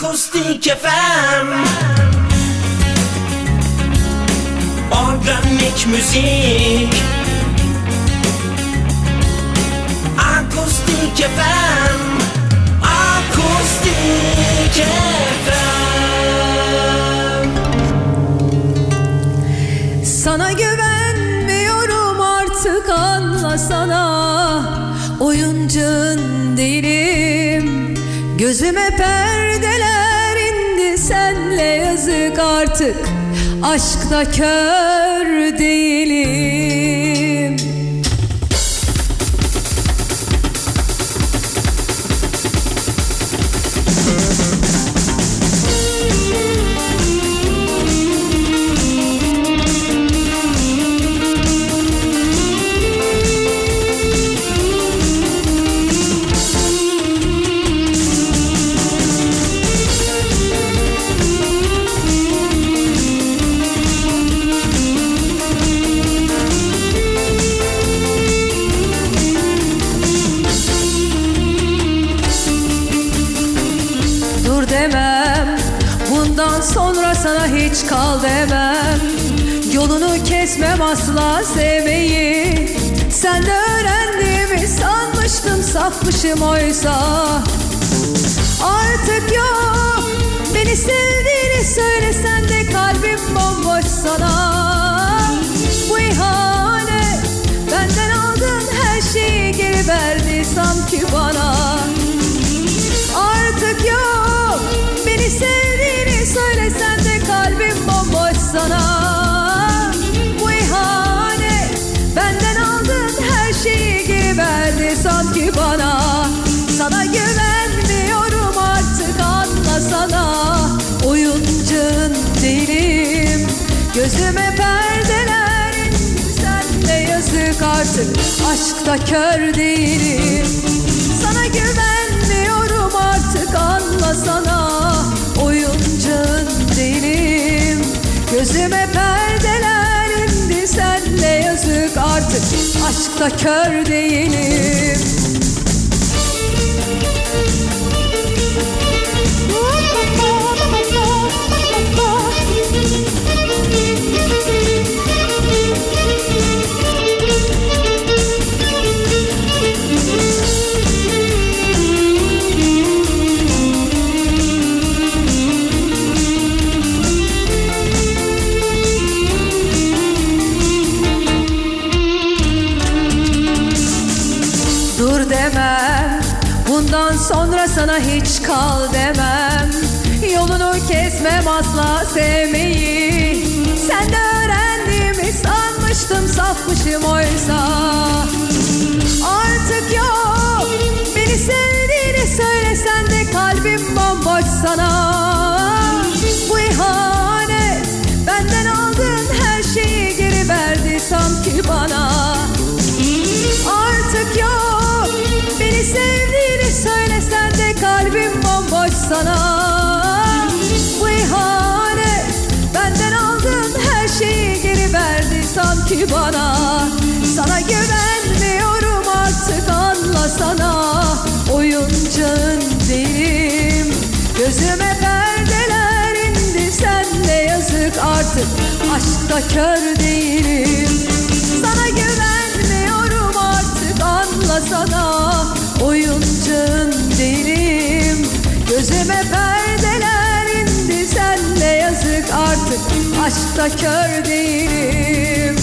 Akustik FM Organik müzik. Akustik FM Akustik FM Sana güvenmiyorum artık anlasana Oyuncun değilim. Gözüme perdeler artık. Aşkta kör değilim demem Yolunu kesmem asla sevmeyi. Sen de öğrendiğimi sanmıştım Safmışım oysa. Artık yok. Beni sevdiğini söylesen de Kalbim bomboş sana. Bu ihanet Benden aldın her şeyi geri verdi sanki bana Gözüme perdeler indi senle yazık artık. Aşkta kör değilim. Sana güvenmiyorum artık anlasana Oyuncun değilim. Gözüme perdeler indi senle yazık artık. Aşkta kör değilim Kesmem asla sevmeyi. Sen de öğrendiğimi sanmıştım Safmışım oysa. Artık yok Beni sevdiğini söylesen de Kalbim bomboş sana. Bu ihanet Benden aldın her şeyi geri verdi sanki bana. Artık yok Beni sevdiğini söylesen de kalbim bomboş sana bana Sana güvenmiyorum artık anlasana Oyuncun değilim Gözüme perdeler indi senle yazık artık. Aşkta kör değilim. Sana güvenmiyorum artık anlasana Oyuncun değilim Gözüme perdeler indi senle yazık artık. Aşkta kör değilim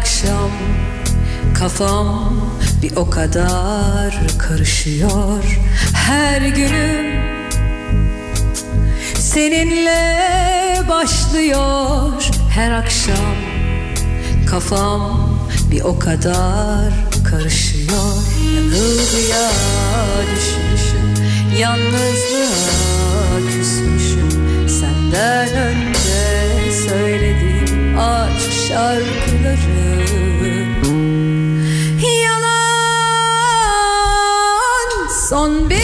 akşam kafam bir o kadar karışıyor. Her günüm seninle başlıyor. Her akşam kafam bir o kadar karışıyor. Yanılgıya düşmüşüm, yalnızlığa küsmüşüm. Senden önce söylediğim aşk şarkıları. Son bir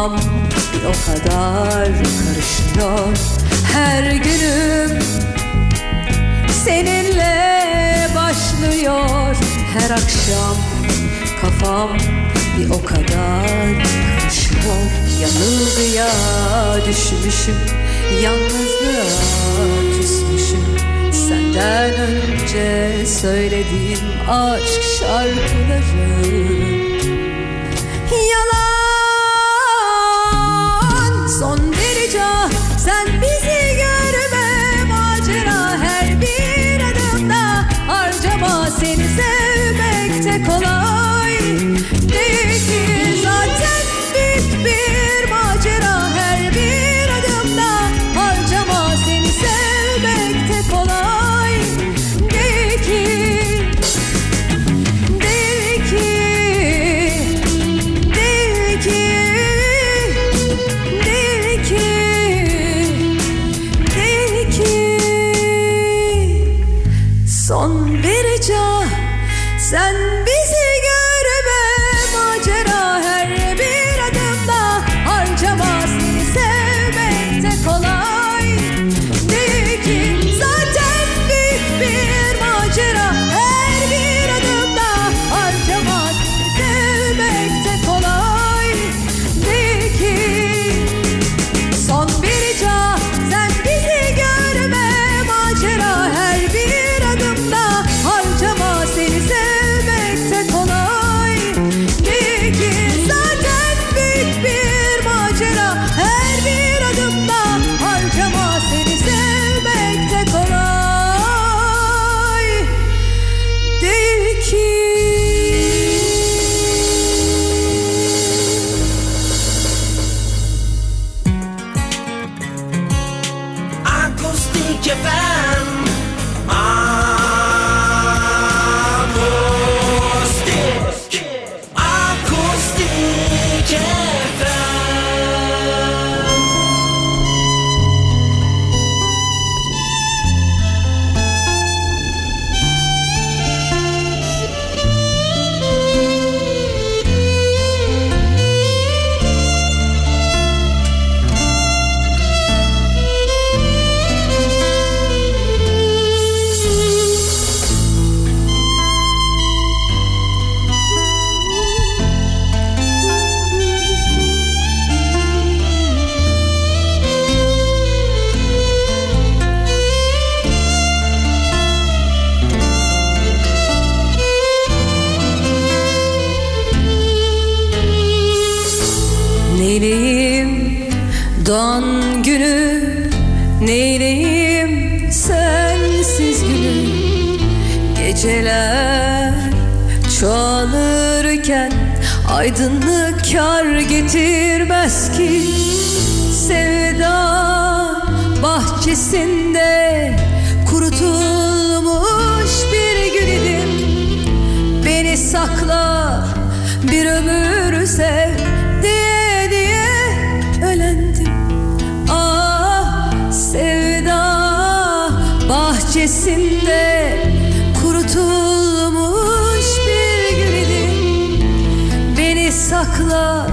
kafam bir o kadar karışıyor her günüm. Seninle başlıyor her akşam kafam. Bir o kadar karışıyor. Yanılgıya düşmüşüm yalnızlığa küsmüşüm. Senden önce söylediğim aşk şarkıları Neyleyim? Doğan günü Neyleyim? Sensiz günü. Geceler çoğalırken Aydınlık kar getirmez ki. Sevda bahçesinde Kurutulmuş bir gül idim. Beni sakla bir ömür sev. bahçesinde kurutulmuş bir gül Beni sakla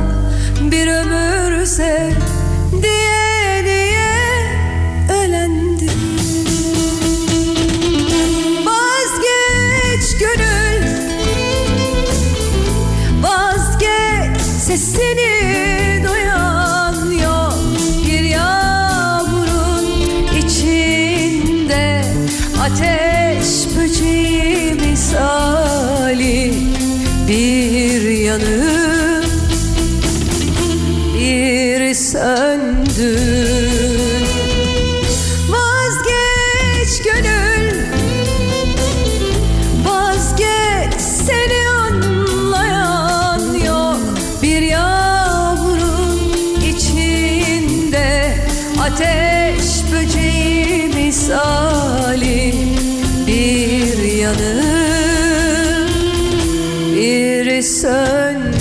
sun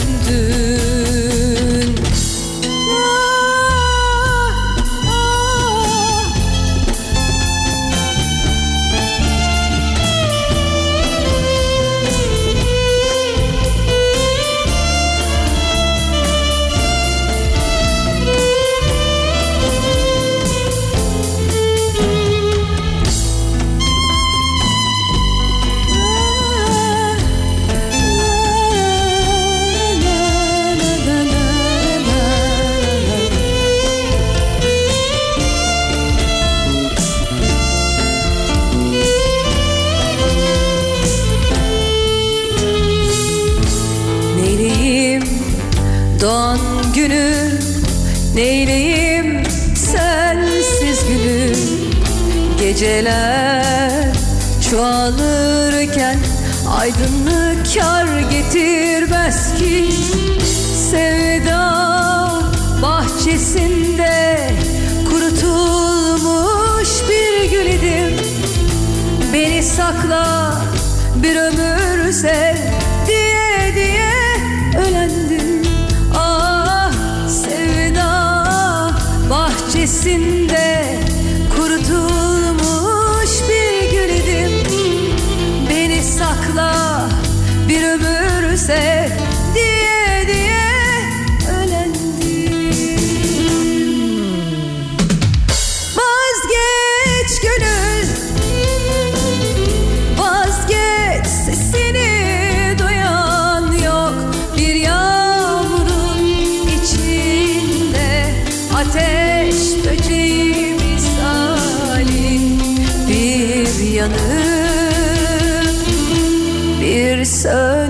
benim sensiz günüm Geceler çoğalırken aydınlık kar getirmez ki. Sevda bahçesinde kurutulmuş bir gül idim. Beni sakla bir ömür sev. canım bir söz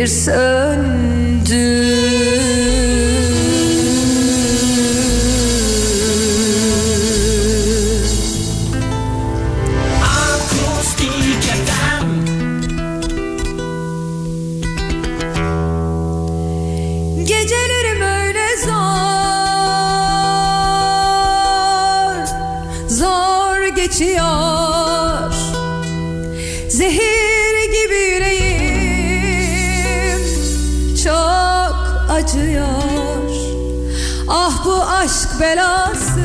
It's a Ah bu aşk belası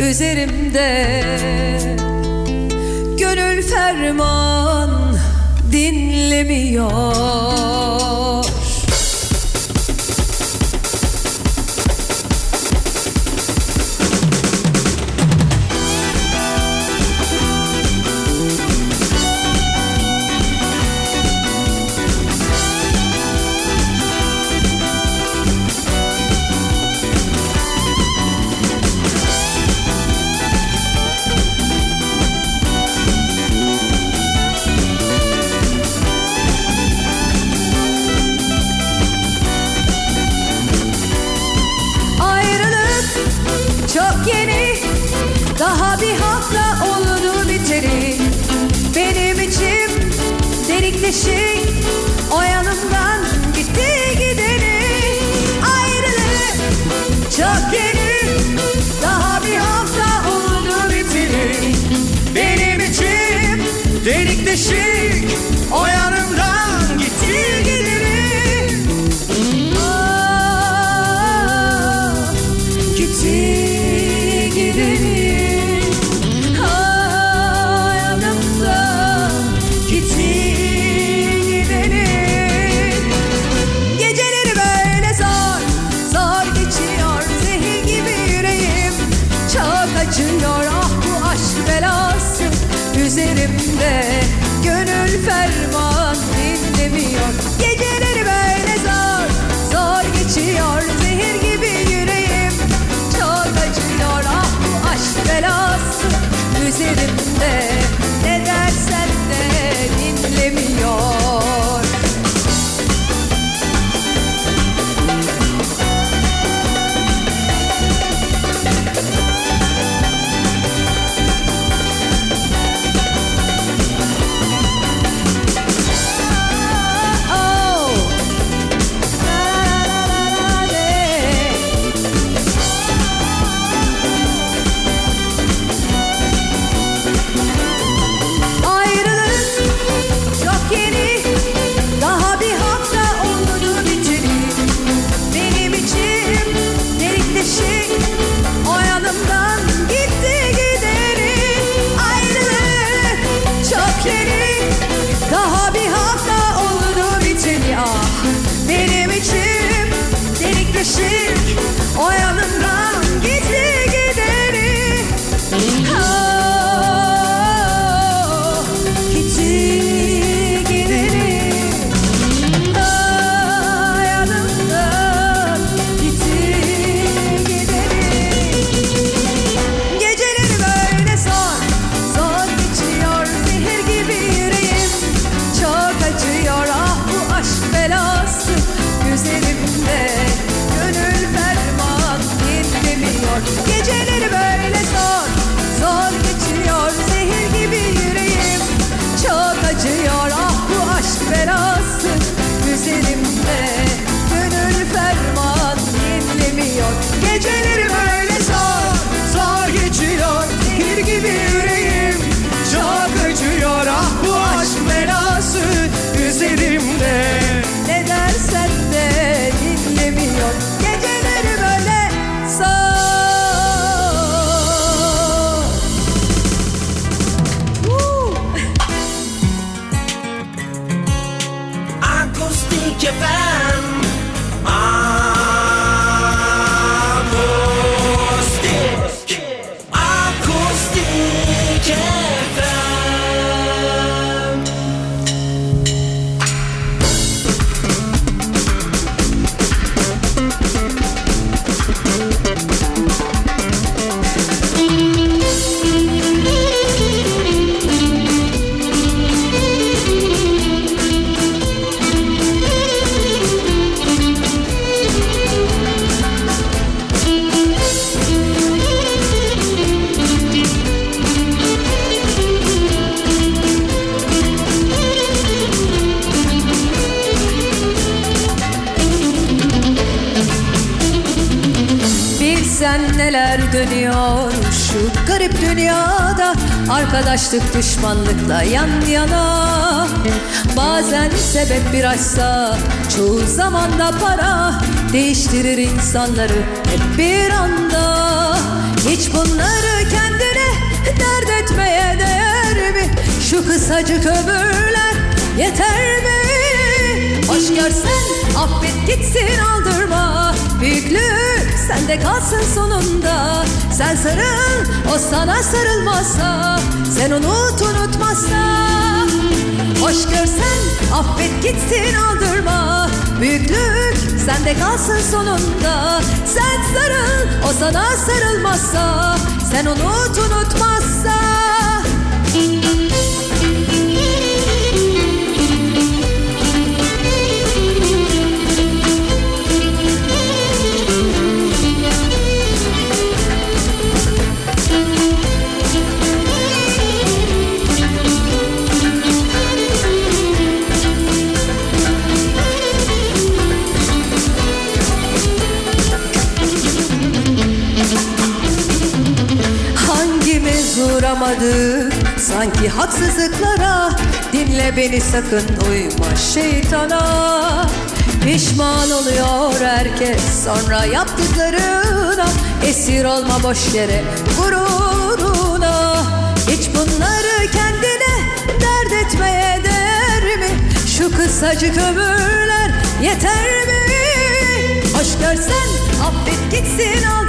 üzerimde. Gönül ferman dinlemiyor. she Gençlik o yanımda Arkadaşlık düşmanlıkla yan yana Bazen sebep bir aşksa Çoğu zamanda para Değiştirir insanları hep bir anda Hiç bunları kendine dert etmeye değer mi? Şu kısacık ömürler yeter mi? Hoş görsen affet gitsin aldırma Büyüklüğü sende kalsın sonunda. Sen sarıl o sana sarılmazsa Sen unut unutmazsa. Hoş görsen affet gitsin aldırma. Büyüklük sende kalsın sonunda. Sen sarıl o sana sarılmazsa Sen unut unutmazsa uğramadı sanki haksızlıklara Dinle beni sakın uyma şeytana Pişman oluyor herkes sonra yaptıklarına Esir olma boş yere gururuna Hiç bunları kendine dert etmeye değer mi? Şu kısacık ömürler yeter mi? Hoş görsen affet gitsin aldırma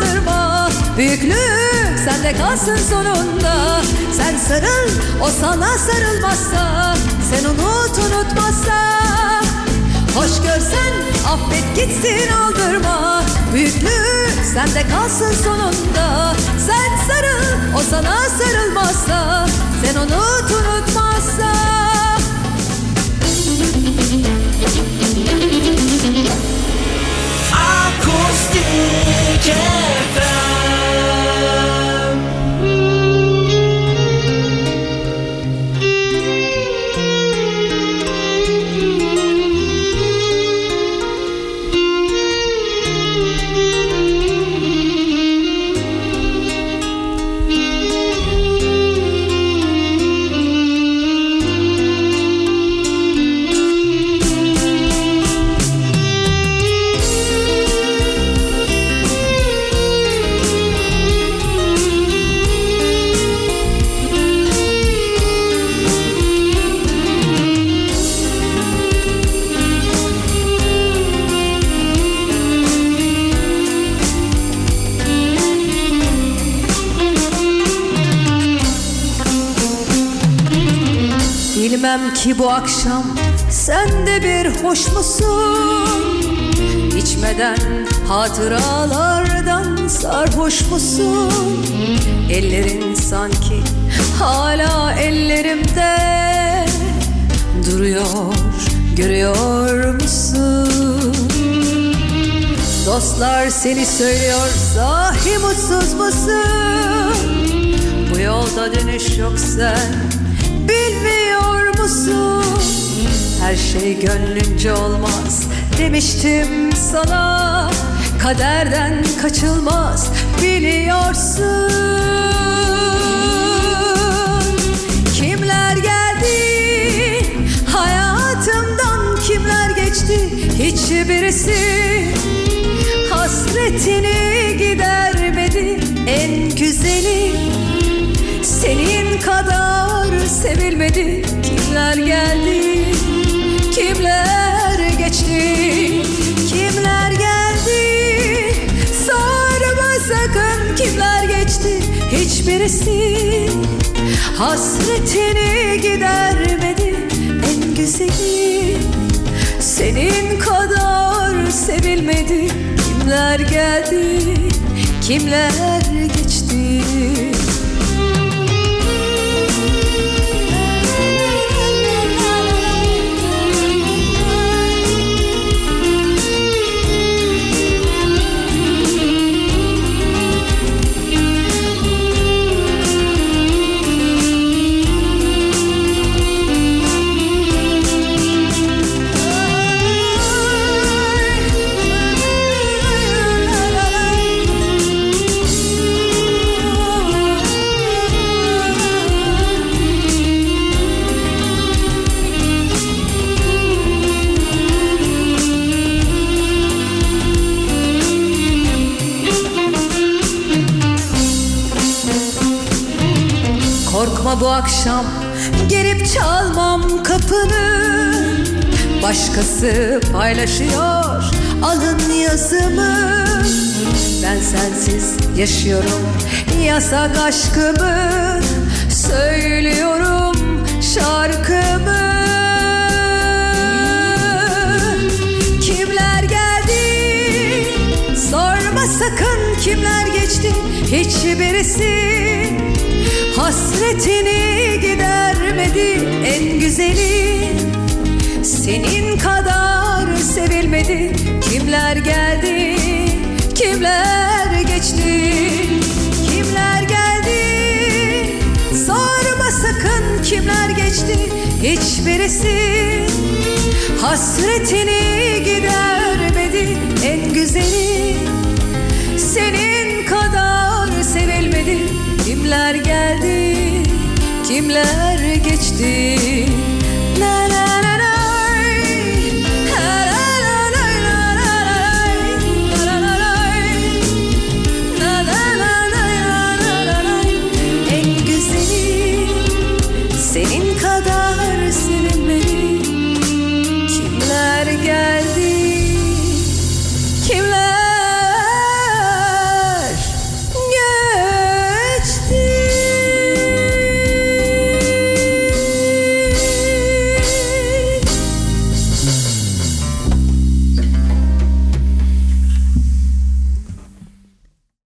Büyüklük sende kalsın sonunda. Sen sarıl o sana sarılmazsa Sen unut unutmazsa. Hoş görsen affet gitsin aldırma. Büyüklük sende kalsın sonunda. Sen sarıl o sana sarılmazsa Sen unut unutmazsa. Akustik FM Bilmem ki bu akşam sen de bir hoş musun? İçmeden hatıralardan sarhoş musun? Ellerin sanki hala ellerimde duruyor görüyor musun? Dostlar seni söylüyor sahi mutsuz musun? Bu yolda dönüş yok sen Her şey gönlünce olmaz. Demiştim sana Kaderden kaçılmaz. Biliyorsun Kimler geldi? Hayatımdan kimler geçti? Hiçbirisi Hasretini gidermedi. En güzeli senin kadar sevilmedi. Kimler geldi Hiçbirisi Hasretini gidermedi En güzeli. Senin kadar sevilmedi. Kimler geldi Kimler geçti akşam Gelip çalmam kapını. Başkası paylaşıyor alın yazımı. Ben sensiz yaşıyorum yasak aşkımı. Söylüyorum şarkımı. Kimler geldi? Sorma sakın kimler geçti. Hiçbirisi hasretini gidermedi en güzeli. Senin kadar sevilmedi. Kimler geldi? Kimler geçti? Kimler geldi? Sorma sakın kimler geçti? Hiçbirisi. Hasretini Kimler geçti